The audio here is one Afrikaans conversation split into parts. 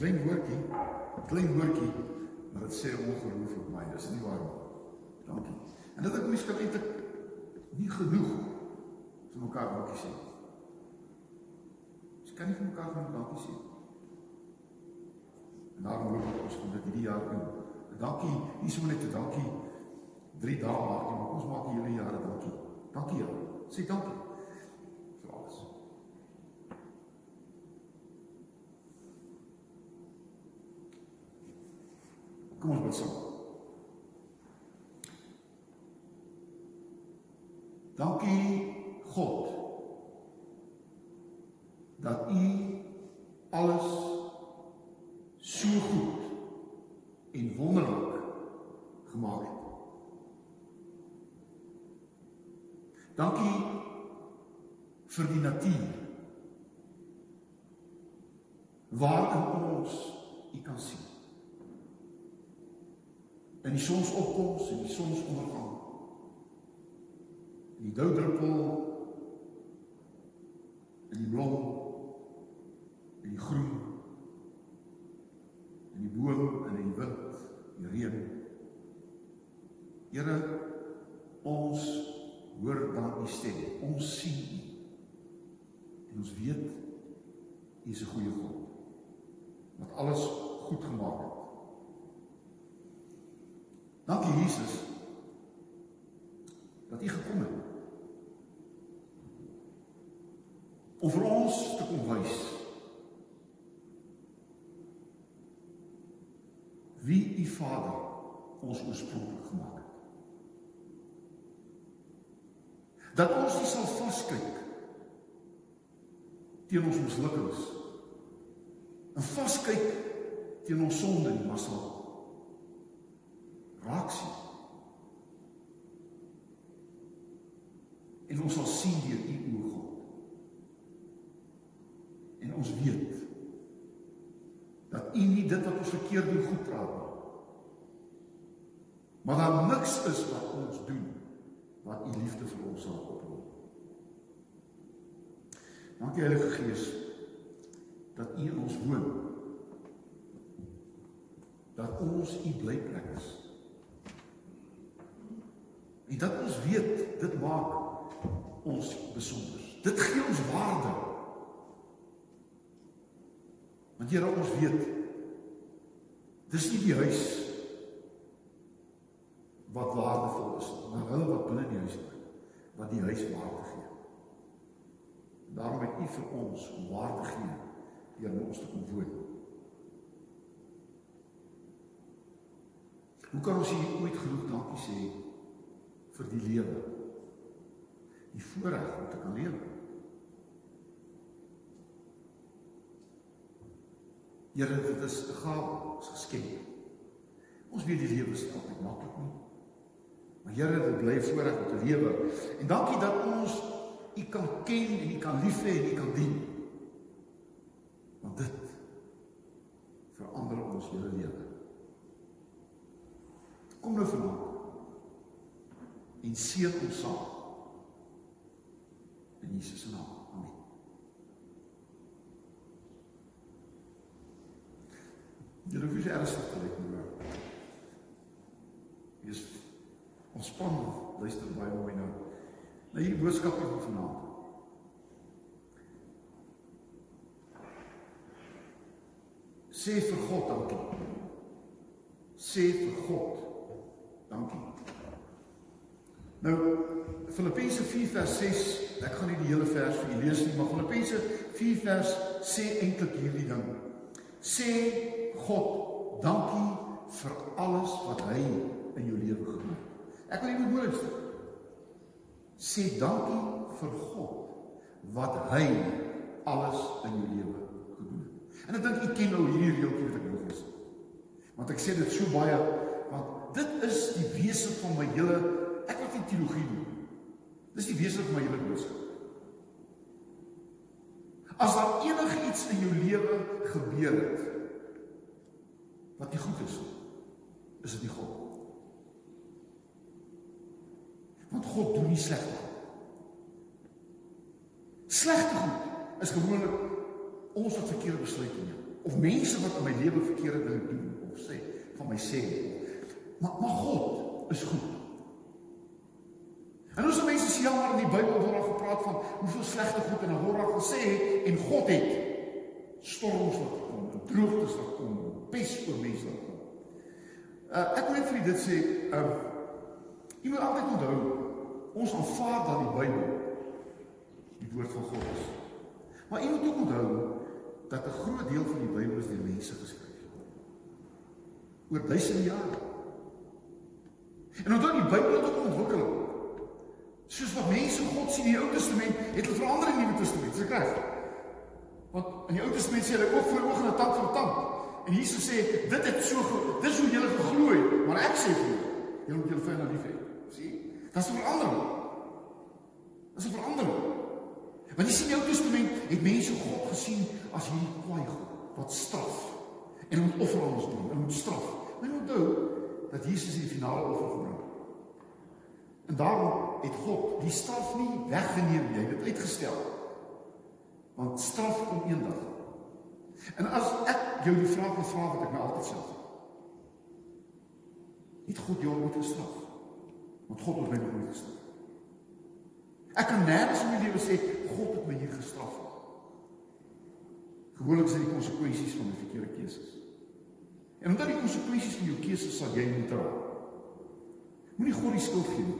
Klein woordjie, klein woordjie, maar dit sê ongelooflik my, dis nie waar nie. Dankie. En dit ek moes kan eintlik nie genoeg vir mekaar dankie sê. Ons kan nie vir mekaar genoeg dankie sê. En daarom hoop ek ons gaan dit hierdie jaar doen. Dankie, nie sommer net 'n dankie 3 dae maar ons maak die hele jaar dankie. Dankie Here. Sê dankie vir alles. Kom ons bid saam. Dankie God dat U alles so goed en wonderlik gemaak het. Dankie vir die natuur. Waarin ons U kan sien. In die sonsopkoms en die sonsondergang. Die doudruppel in die blom in die groen in die boom en die wind, die reën. Here, ons hoor dan u stem. Ons sien u. En ons weet u is 'n goeie God. Wat alles goed gemaak het. Dankie Jesus dat u gekom het. Om vir ons te kom wys wie u Vader ons oorspronklik gemaak het. Dat ons nie sal vaskyk teen ons mislukkings. En vaskyk teen ons sonde nie, maar sal raak sien. En ons sal sien deur u oë God. En ons weet dat u nie dit wat ons verkeerd doen goed praat nie. Maar daar niks is wat ons doen wat u liefde vir ons sal oproep. Dankie Heilige Gees dat u in ons woon. Dat ons u blyplek is. En dat ons weet dit maak ons besonder. Dit gee ons waarde. Want Here ons weet dis nie die huis wat waardevol is, maar hulle wat binne die huis bly wat die huis waarde gee. Daarom het U vir ons waarde gegee deur ons te kom woon. Hoe kan ons hier ooit genoeg dankie sê vir die lewe? Die voorreg om te kan lewe. Here, dit is 'n gawe, 'n geskenk. Ons weet die lewe is nie altyd maklik nie. Maar Here, dit bly voorreg om te lewe. En dankie dat ons U kan ken en U kan lief hê en U kan dien. Want dit verander ons hele lewe. Kom nou vanaand. En seën ons saam. In Jesus se naam. Amen. Julle hoef nie ernstig te lyk nie. Jy's ontspan, luister baie mooi nou. Nou hier boodskappe van vanaand. Sê vir God dankie. Sê vir God dankie. Nou Filippense 4 vers 6, ek gaan nie die hele vers vir julle lees nie, maar Filippense 4 vers sê eintlik hierdie ding. Sê God dankie vir alles wat hy in jou lewe gedoen het. Ek wil julle hoor sê. Sê dankie vir God wat hy alles in jou lewe gedoen het. En ek dink u ken nou hierdie reeltjie wat ek nou gesê het. Want ek sê dit so baie want dit is die wese van my hele ek wat die teologie doen. Dis die wese van my hele boodskap. As daar enigiets in jou lewe gebeur het wat nie goed is nie, is dit nie God. Want God doen nie sleg nie. Slegte goed is gewoonlik ons wat verkeerde besluite neem. of mense wat in my lewe verkeerde dinge doen of sê van my sê. Maar maar God is goed. En ons mense sê ja maar in die Bybel word daar gepraat van hoeveel slegte goed en word daar gesê en God het storms wat kom, droogtes wat kom, pes oor mense wat kom. Uh, ek wil net vir dit sê, uh, jy moet altyd onthou ons aanvaar dat die Bybel die woord van God is. Maar jy moet ook onthou dat 'n groot deel van die Bybel is deur mense geskryf. Oor duisende jare. En onthou die Bybel het ook ontwikkel. Soos wat mense God sien in die Ou Testament, het hulle verander in die Nuwe Testament. Dis reg. Want in die Ou Testament sê hulle ook vir oog en 'n tand vir tand. En Jesus sê dit het so dis hoe julle geglo het, maar ek sê vir julle, julle moet julle vyande lief hê. Sien? Dis 'n verandering. Dis 'n verandering. Want jy sien in die Ou Testament het mense God gesien as hierdie kwaai God wat straf en moet offerings doen, en moet straf. Maar onthou dat Jesus die finale offer gebring. En daarom het God die straf nie weggeneem nie, hy het dit uitgestel. Want straf kom eendag. En as ek jou die vraag wil vra wat ek my altyd sê. Het God jou ooit gestraf? Want God het my nooit gestraf. Ek kan nêrens in my lewe sê God het my hier gestraf. Gewoonlik is dit die konsekwensies van 'n verkeerde keuse. En omdat die konsekwensies van jou keuses sal jy moet dra. Moenie God die skuld gee nie.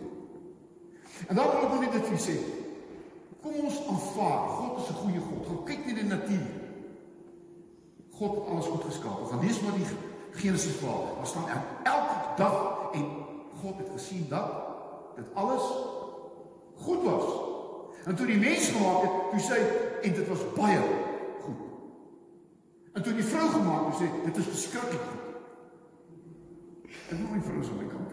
En dan wil ek net dit vir sê. Kom ons aanvaar, God is 'n goeie God. Gaan kyk net in die natuur. God het alles goed geskaap. Gaan lees maar die Genesis verhaal. Daar staan elke dag en God het gesien dat dit alles goed was. En toe die mens gemaak het, toe sê en dit was baie goed. En toe die vrou gemaak het, sê dit is goed. En nou my vrou so my kant.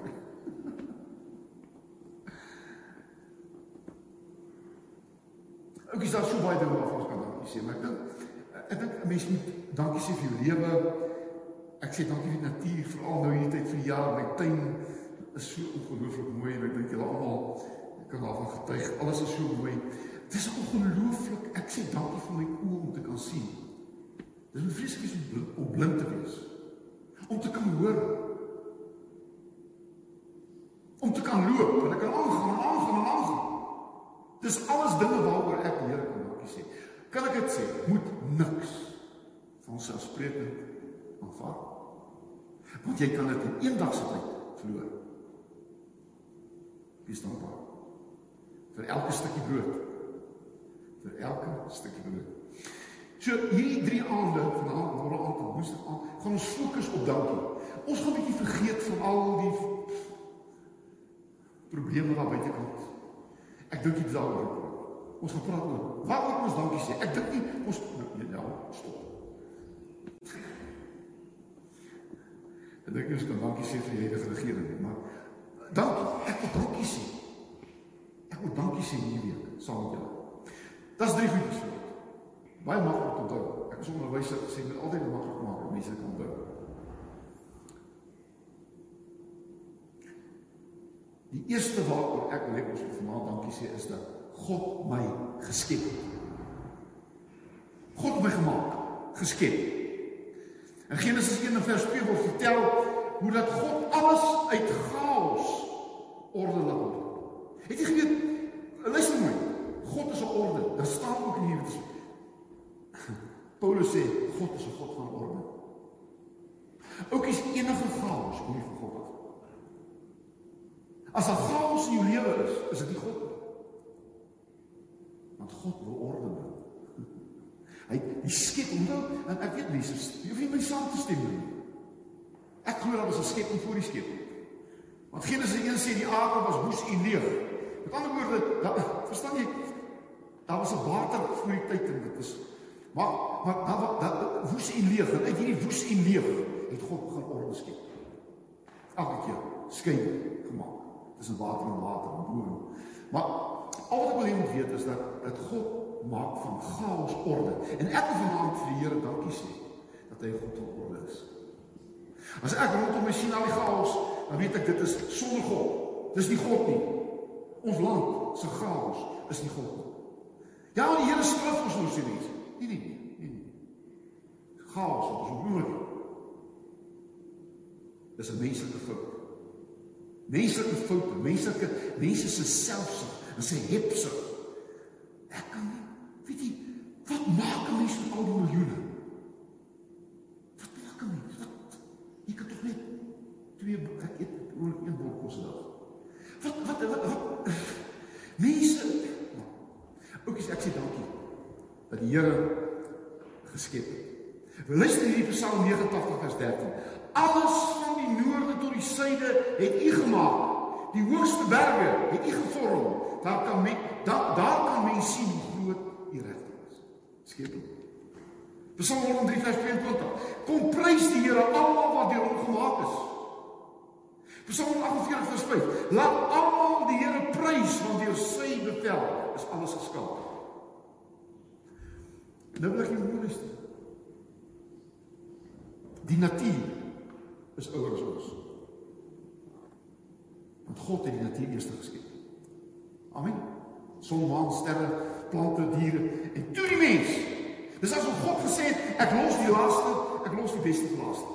Ook is daar so baie dinge waarvan ons kan dankie sê, maar ek dink ek dink 'n mens moet dankie sê vir jou lewe. Ek sê dankie vir die natuur, veral nou hierdie tyd vir die jaar, my tuin is so ongelooflik mooi en ek dink julle almal kan daarvan getuig. Alles is so mooi. Dit is ongelooflik. Ek sê dankie vir my oë om te kan sien. Dis 'n vreeslike om blind te wees. Om te kan hoor. Om te kan loop en ek kan aangaan aangaan aangaan. Dis alles dinge waaroor ek die Here kan dankie sê. Kan ek dit sê? Moet niks van selfsprekend aanvaar. Want jy kan dit in eendag se tyd verloor. Wees dankbaar vir elke stukkie brood. Vir elke stukkie brood. So hierdie drie aande vanaand, môre aand en woensdag aand, gaan ons fokus op dankie. Ons gaan 'n bietjie vergeet van al die probleme daar buitekant. Ek dink dit daaroor. Ons gaan praat oor moet ons dankie sê? Ek dink nie ons nou, ja, stop. Ek dink ons kan dankie sê vir die hele regering, maar dankie, ek wil dankie sê. Ek moet dankie sê hierdie week saam met julle. Dis drie goedjies vir ons. Baie maklik onthou. Ek is onderwyser gesê met altyd maklik maak om mense kan onthou. Die eerste waaroor ek wil hê ons moet vanaand dankie sê is dat God my geskep het. God my gemaak, geskep. In Genesis 1 vers 2 word vertel hoe dat God alles uit chaos ordelik maak. Het jy geweet luister mooi. God is 'n orde. Daar staan ook in hierdie Paulus sê God is 'n God van orde. Ook is enige chaos nie vir God. As daar chaos in jou lewe is, is dit nie God nie. Want God wil orde bring. Hy hy skep onthou en ek weet mense, jy hoef nie my saam te stem nie. Ek glo daar was 'n skepping voor die skepping. Want Genesis 1 sê die aarde was woes en leeg. Met ander woorde, da, verstaan jy? Daar was 'n water voor die tyd en dit is maar maar daar daar woes en leeg en uit hierdie woes en leeg het God begin orde skep. Elke keer skyn gemaak. Dis water en water en boom. Maar al wat ek wil hê moet weet is dat dat God maak van chaos orde. En ek wil vanaand vir die Here dankie sê dat hy God van orde is. As ek rondom my sien al die chaos, dan weet ek dit is sonder God. Dis nie God nie. Ons land se chaos is nie God nie. Ja, die Here straf ons nou sien nie. Nee nee nee. chaos wat ons oomblik het. Dis 'n menslike fout. Menslike foute, menslike mense se selfsug en sy hebsug. Ek kan nie weet jy wat maak 'n mens met al die miljoene? Wat maak 'n mens? Wat? Jy kan tog net twee ek eet oor een bord kos 'n dag. Wat wat wat, wat mense Ook ek sê dankie dat die Here geskep het. Luister hierdie Psalm 89 vers 13. Alles van die suide het U gemaak. Die hoogste berge het U gevorm. Daar kan men daar, daar kan mens sien hoe groot U regte is. Skepping. Psalm 103 vers 22. Kom prys die Here almal wat deur hom gemaak is. Psalm 48 vers 5. Laat almal die Here prys want deur sy bevel is alles geskaap. Nou wil ek jou luister. Die natuur is ouer as ons. Want God het die natuur eers geskep. Amen. Son, maan, sterre, plante, diere en toe die mens. Dis asof God gesê het, ek los die laaste, ek los die beste vir laaste.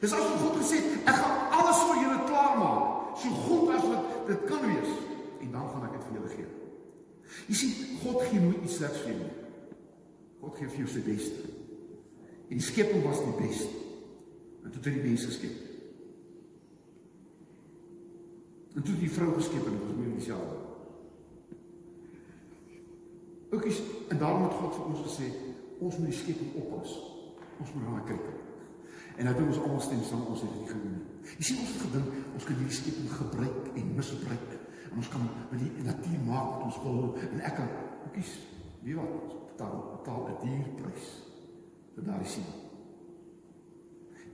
Dis asof God gesê het, ek gaan alles vir julle klaarmaak, so goed as wat dit kan wees en dan gaan ek dit vir julle gee. Jy sien, God gee nooit iets slegs vir jou nie. God gee vir jou sy beste. En die skepping was die beste. En toe het hy die mens geskep. En toe die vrou geskep en was meer dieselfde. Ook is en daarom het God vir ons gesê ons moet die skepping oppas. Ons moet na kyk. En nou doen ons almal stem saam ons het dit gedoen. Jy sien ons het gedink ons kan hierdie skepping gebruik en misbruik. En ons kan met die natuur maak wat ons wil en ek kan ookies wie wat betaal betaal 'n duur prys vir daardie sien.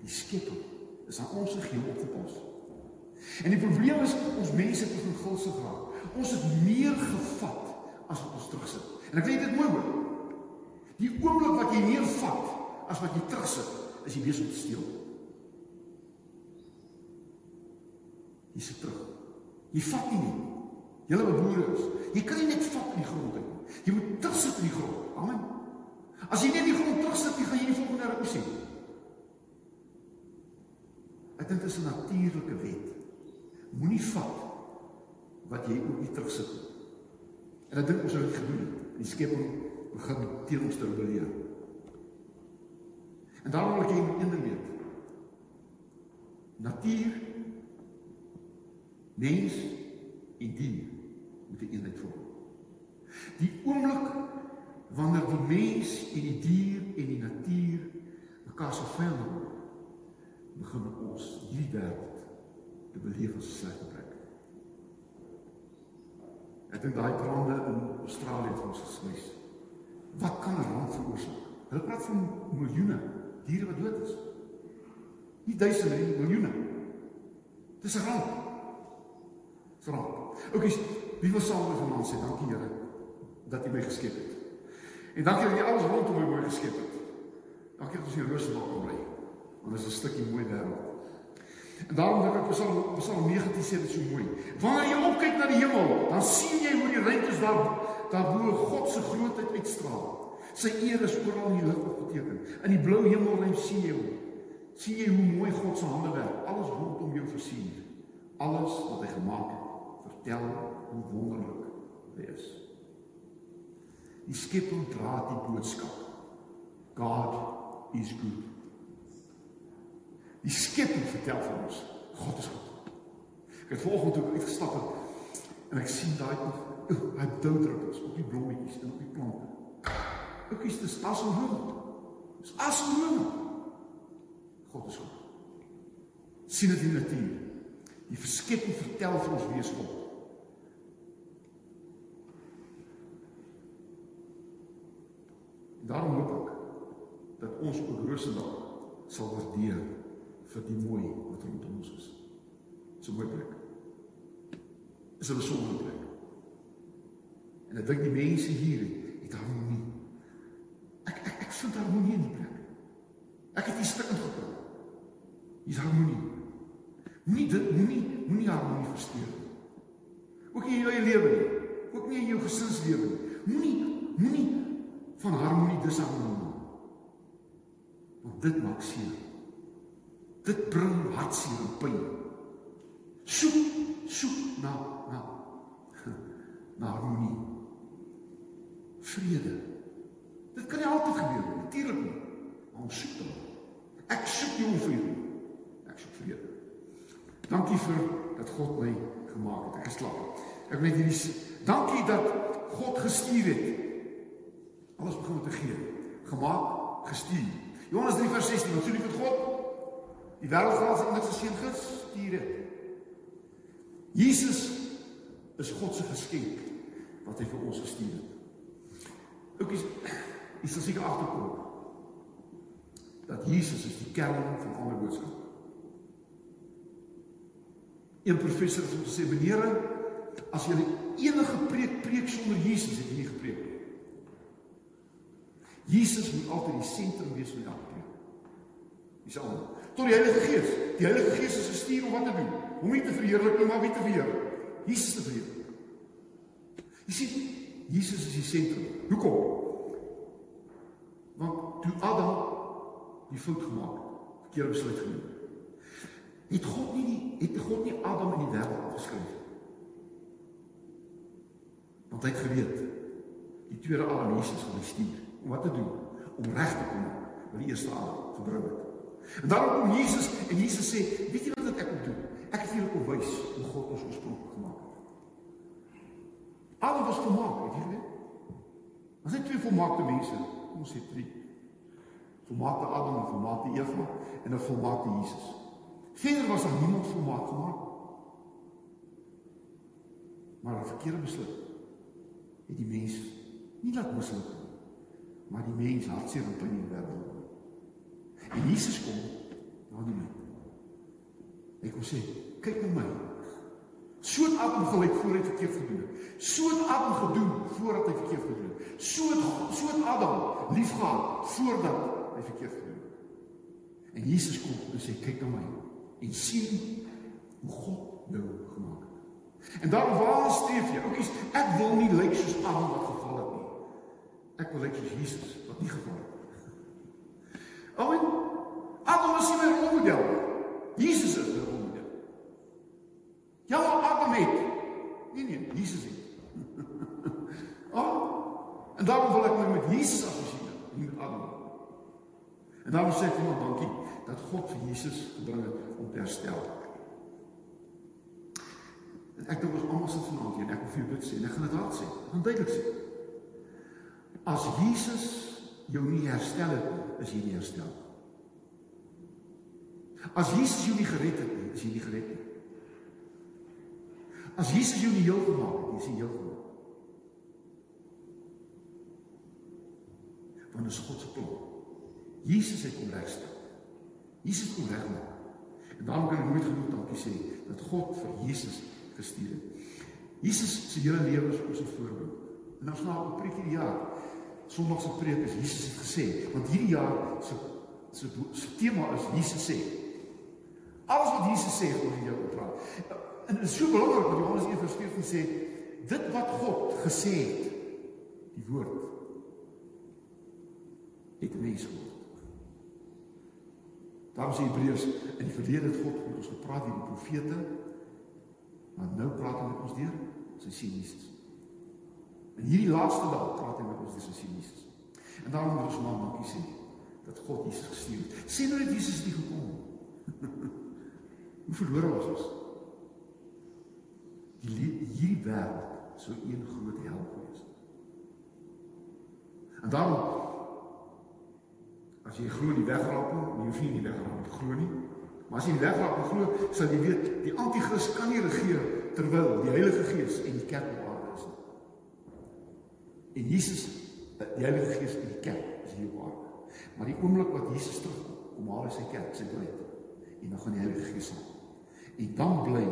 Die skepping is aan ons gegee om op te pas. En die probleem is ons mense het begin gulsig raak. Ons het meer gevat as wat ons terugsit. En ek weet dit mooi hoor. Die oomblik wat jy meer vat as wat jy terugsit, is jy besig om te steel. Jy sit terug. Jy vat nie nie. Julle wat boere is, jy kan nie net vat in die grond uit nie. Jy moet terugsit in die grond. Amen. As jy net die grond terugsit, jy gaan jy nie volgende jaar oorsien. Ek dink dit is 'n natuurlike wet. Moenie vat wat jy ook nie terugsit nie. En ek dink ons het dit gedoen. Die skepping begin teen ons te rebelleer. En daarom wil ek hê een ding weet. Natuur mens en dier moet 'n eenheid vorm. Die oomblik wanneer die mens en die dier en die natuur mekaar se vyand word, begin ons hierdie wêreld te beleef as slegte plek. Ek dink daai brande in Australië het ons geswys. Wat kan 'n ramp veroorsaak? Hulle praat van miljoene diere wat dood is. Nie duisende nie, miljoene. Dis 'n ramp. Dis 'n ramp. Oukies, wie wil saam met vanaand sê dankie Here dat U my geskep het. En dankie dat U alles rondom my mooi geskep het. Dankie dat ons hier rustig kan bly. Want dit is 'n stukkie mooi wêreld. En daarom dink ek Psalm Psalm 19 sê dit so mooi. Wanneer jy opkyk na die hemel, dan sien jy hoe die ruimtes daar daarbo God se grootheid uitstraal. Sy eer is oral in die lug opgeteken. In die blou hemelruim sien jy hom. Sien jy hoe mooi God se hande werk? Alles rondom jou versier. Alles wat hy gemaak het, vertel hoe wonderlik hy is. Die skepping dra die boodskap. God is good. Die skepping vertel vir ons God is goed. Ek het vanoggend toe uitgestap en ek sien daai hy dou druppels op die blommetjies en op die plante. Ook is dit asemhaling. Dis asemhaling. God is goed. sien dit in die natuur. Die verskepping vertel vir ons wie is God. Daarom hoop ek dat ons ook Roosendaal sal waardeer vir die mooi wat rondom ons is. So mooi plek. Is 'n besondere plek. En ek dink die mense hier het harmonie. Ek ek ek vind harmonie in die plek. Ek het hier stuk ingekom. Hier's harmonie. Moenie dit moenie moenie harmonie versteur nie. Ook in jou eie lewe nie. Ook nie in jou gesinslewe nie. Moenie moenie van harmonie disharmonie. Want dit maak seer. Dit bring hartseer en pyn. Soek, soek na na na harmonie. Vrede. Dit kan nie altyd gebeur nie, natuurlik nie. Maar ons soek dit. Ek soek om vrede. Ek soek vrede. Dankie vir dat God my gemaak het. Ek is klaar. Ek weet hierdie dankie dat God gestuur het. Alles begin 'n gee. Gemaak, gestuur. Johannes 3 vers 16, want so lief het God die wêreld dat hy enige seun gestuur het. Jesus is God se geskenk wat hy vir ons gestuur het. Ook is is dit seker agterkom dat Jesus is die kern van alle boodskap. Een professor het gesê meneer as jy enige preek preek sonder Jesus het jy nie gepreek nie. Jesus moet altyd die sentrum wees van elke preek. Dis al. Tot die Heilige Gees. Die Heilige Gees is gestuur om wat te doen? Om nie te verheerlik nie, maar wie te verheerlik? Jesus te verheerlik. Jy sien, Jesus is die sentrum. Hoekom? Want toe Adam die fout gemaak het, verkeerde besluit geneem het, het God nie die het God nie Adam in die wêreld afgeskryf nie. Want hy het geweet die tweede Adam Jesus gaan stuur om wat te doen? Om reg te kom wat die eerste Adam verbring het. En daarom kom Jesus en Jesus sê, weet jy wat ek moet doen? Ek het julle kom wys hoe God ons oorspronklik gemaak het. Adam was volmaak, weet jy weet? As hy twee volmaakte mense, ons sê drie. Volmaakte Adam volmaakte Eva en 'n volmaakte Jesus. Verder was daar niemand volmaak gemaak. Maar 'n verkeerde besluit het die mens nie laat misluk nie, maar die mens hartseer op in die wêreld. En Jesus kom na die mens. Hy kom sê, kyk na my. So het Adam gelyk voor hy verkeerd gedoen het. So het Adam gedoen voordat hy verkeerd gedoen het. So het so het Adam liefgehad voordat hy verkeerd gedoen het. En Jesus kom en sê, kyk na my en sien hoe God jou gemaak het. En daarom waar streef jy? Oukies, ek wil nie lyk soos Adam wat geval het nie. Ek wil lyk soos Jesus wat nie geval het nie. Amen. Adam is nie my rolmodel. Jesus is my rolmodel. Ja, maar Adam het. Nee nee, Jesus het. oh, en daarom wil ek my met Jesus assosieer, nie met Adam. En daarom sê ek vir hom dankie dat God vir Jesus gebring het om te herstel. En ek dink ons almal sit vanaand hier en ek wil vir jou dit sê en ek gaan dit hard sê. Ek gaan duidelik sê. As Jesus jou nie herstel het, is nie herstel. As Jesus jou nie gered het nie, is jy nie gered nie. As Jesus jou nie heel gemaak het, is jy heel gemaak. Want dit is God se plan. Jesus het kom regstel. Jesus kom regmaak. En daarom kan ek nooit genoeg dankie sê dat God vir Jesus gestuur het. Jesus se hele lewe is ons voorbeeld. En ons na 'n preek hierdie jaar. Sondag se preek is Jesus het gesê, want hierdie jaar se se se tema is Jesus sê. Alles wat Jesus sê, oor wil praat. En dit is so belangrik dat Johannes 1:14 sê, dit wat God gesê het, die woord het mens geword. Daarom sê Hebreërs in die verlede het God met ons gepraat deur die profete, maar nou praat hy met ons deur sy seun Jesus. In hierdie laaste dag praat hy met ons deur sy seun Jesus. En daarom moet ons maar dankie sê dat God Jesus gestuur het. Sê nou dat Jesus nie gekom het. Hoe verlore was ons? Die hierdie wêreld sou een groot hel wees. En daarom As jy glo die wegraap nie, jy hoef nie die wegraap te glo nie. Maar as jy die wegraap glo, sal jy weet die anti-kris kan nie regeer terwyl die Heilige Gees en die kerk op aarde is nie. En Jesus, die Heilige Gees en die kerk is hier aarde. Maar die oomblik wat Jesus terugkom, kom haal hy sy kerk, sy bruid. En dan gaan die Heilige Gees aan. En dan bly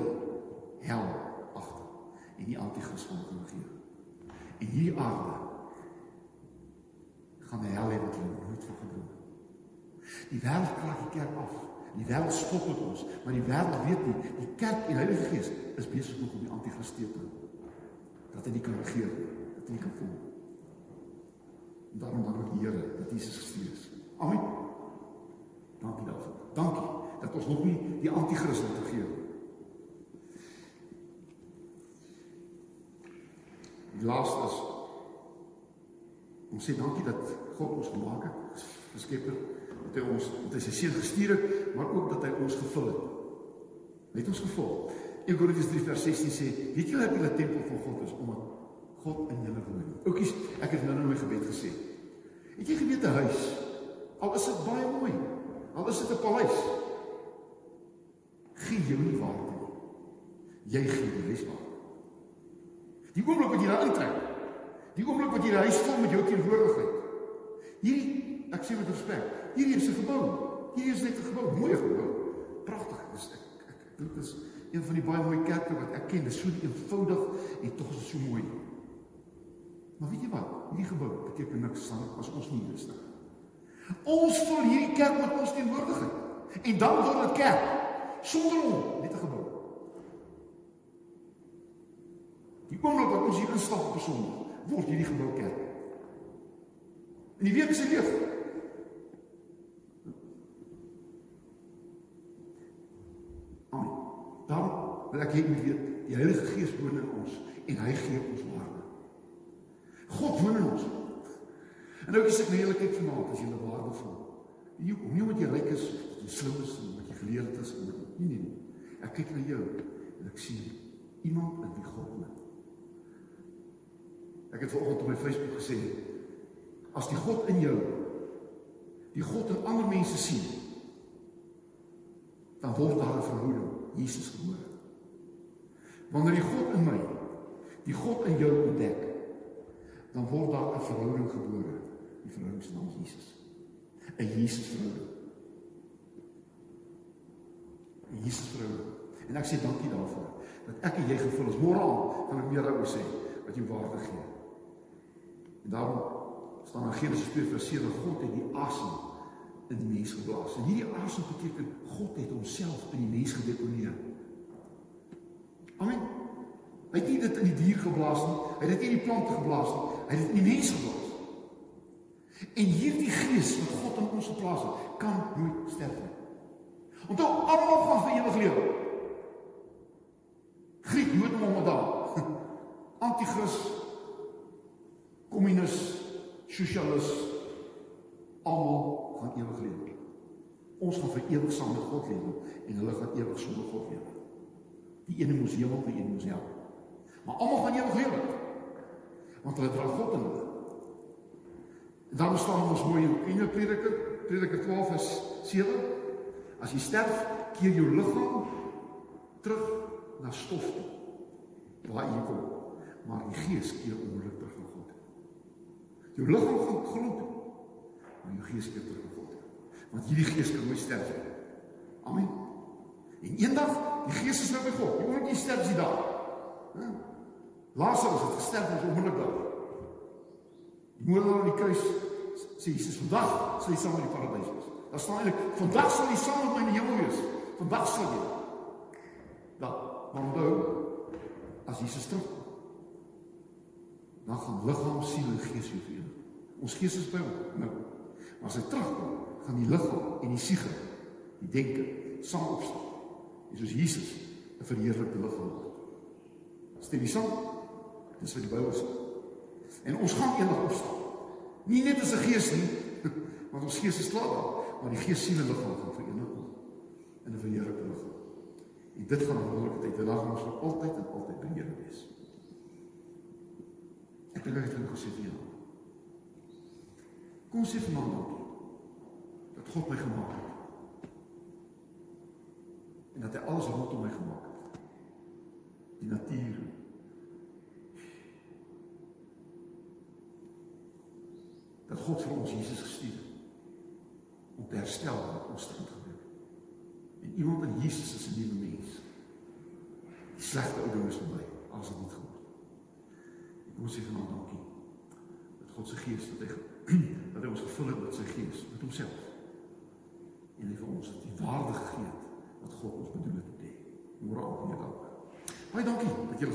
hel agter en die anti-kris gaan regeer. En hier aarde gaan die hel hê wat hulle nooit van gedroom het. Die wêreld kraak die kerk af. Die wêreld spot met ons, maar die wêreld weet nie die kerk en die Heilige Gees is besig om die anti-kris te teken. Dat hy nie kan regeer nie, dat hy nie kan kom nie. Daarom dank ek die Here dat Jesus gestuur is. Amen. Dankie daarvoor. Dankie dat ons nog nie die anti-kris het gegee nie. Die laaste is ons sê dankie dat God ons gemaak het, geskep het, dat hy ons dat hy sy seun gestuur het, maar ook dat hy ons gevul het. Hy het ons gevul. 1 Korintiërs 3 vers 16 sê, weet julle dat julle tempel van God is omdat God in julle woon. Oukies, ek het nou in my gebed gesê. Het jy geweet 'n huis al is dit baie mooi, al is dit 'n paleis, gee jou nie waarde nie. Jy gee die res waarde. Die oomblik wat jy daar intrek, die oomblik wat jy die huis vul met jou teenwoordigheid. Hierdie, ek sê met respek, hierdie is 'n gebou. Hierdie is net 'n gebou, mooi gebou. Pragtig. Ek dink dit is een van die baie mooi kerke wat ek ken. Dit is so eenvoudig en tog is dit so mooi. Maar weet jy wat? Hierdie gebou beteken niks as ons nie is nie. Ons vul hierdie kerk met ons teenwoordigheid. En dan word dit kerk sonder hom, net 'n gebou. Die oomblik wat ons hier instap op Sondag, word hierdie gebou kerk. In die week se leeg. Amen. Dan wil ek hê jy weet, die Heilige Gees woon in ons en hy gee ons woon in ons. En nou is ek nou eerlik vanaand as jy 'n waarde voel. Jy kom nie omdat jy ryk is, jy slim is, omdat jy geleerd is, omdat nie nee nee. Ek kyk na jou en ek sien iemand in wie God woon. Ek het vanoggend op my Facebook gesê as die God in jou die God in ander mense sien dan word daar 'n verhouding Jesus gebore. Wanneer die God in my die God in jou ontdek dan word daar 'n verhouding gebore. Die verhouding se naam is Jesus. 'n Jesus verhouding. 'n Jesus verhouding. En ek sê dankie daarvoor dat ek en jy gevul is. Môre aan kan meer daaroor sê wat jy waarde gee. En daarom staan in Genesis 2 vers 7 God het die asem in die mens geblaas. En hierdie asem beteken God het homself in die mens gedeponeer. Amen. Hy het nie dit in die dier geblaas nie. Hy het dit nie in die plant geblaas nie. Hy het in die mens geblaas. En hierdie gees wat God in ons geplaas het, kan nooit sterf nie. Onthou almal gaan vir ewig lewe. Griek, Jood en Mohammedan. Anti-kris, kommunis, sosialis, almal gaan ewig lewe. Ons gaan vir ewig saam met God lewe en hulle gaan ewig sonder God lewe. Die ene moes hemel, die ene moes hel. Maar almal gaan ewig lewe. Want hulle dra God in hulle. Dan staan ons mooi in Ene Prediker, Prediker 12 vers 7. As jy sterf, keer jou liggaam terug na stof toe. Waar jy kom. Maar die gees keer onmiddellik terug na God. Jou liggaam gaan gloed, maar jou gees keer terug na God. Want hierdie gees kan nooit sterf nie. Amen. En eendag, die gees is nou by God. Jy moet nie sterf as jy daar. Lazarus het gesterf en is onmiddellik daar. Die moordenaar aan die kruis sê Jesus vandag sal jy saam in die paradys wees. Daar staan eintlik vandag sal jy saam met my in die hemel wees. Vandag sal jy. Dan maar onthou as Jesus terugkom dan gaan liggaam, siel en gees weer verenig. Ons gees is by hom nou. Maar as hy terugkom, gaan die liggaam en die siege, die denke saam opstaan. En soos Jesus 'n verheerlikte liggaam word. Stem jy saam? Dis wat die Bybel sê. En ons gaan eendag opstaan. Nie net as 'n gees nie, want ons gees is klaar daar, maar die gees siel en liggaam gaan verenig word in 'n verheerlikte liggaam. En dit gaan 'n wonderlike tyd. Dit gaan ons vir altyd en altyd by Here wees. Ek het dit gesê vir jou. Kom sê vir my dankie dat God my gemaak het. En dat hy alles rondom my gemaak het. Die natuur, dat God vir ons Jesus gestuur om te herstel wat ons stand gebeur. En iemand in Jesus is 'n nuwe mens. Die slegte ou ding is verby, alles het nie geword. Ek moet sê vanaand dankie dat God se gees dat hy dat hy ons gevul het met sy gees, met homself. En hy vir ons die waarde gegee het wat God ons bedoel het te hê. Môre aan hier dank. Baie dankie dat julle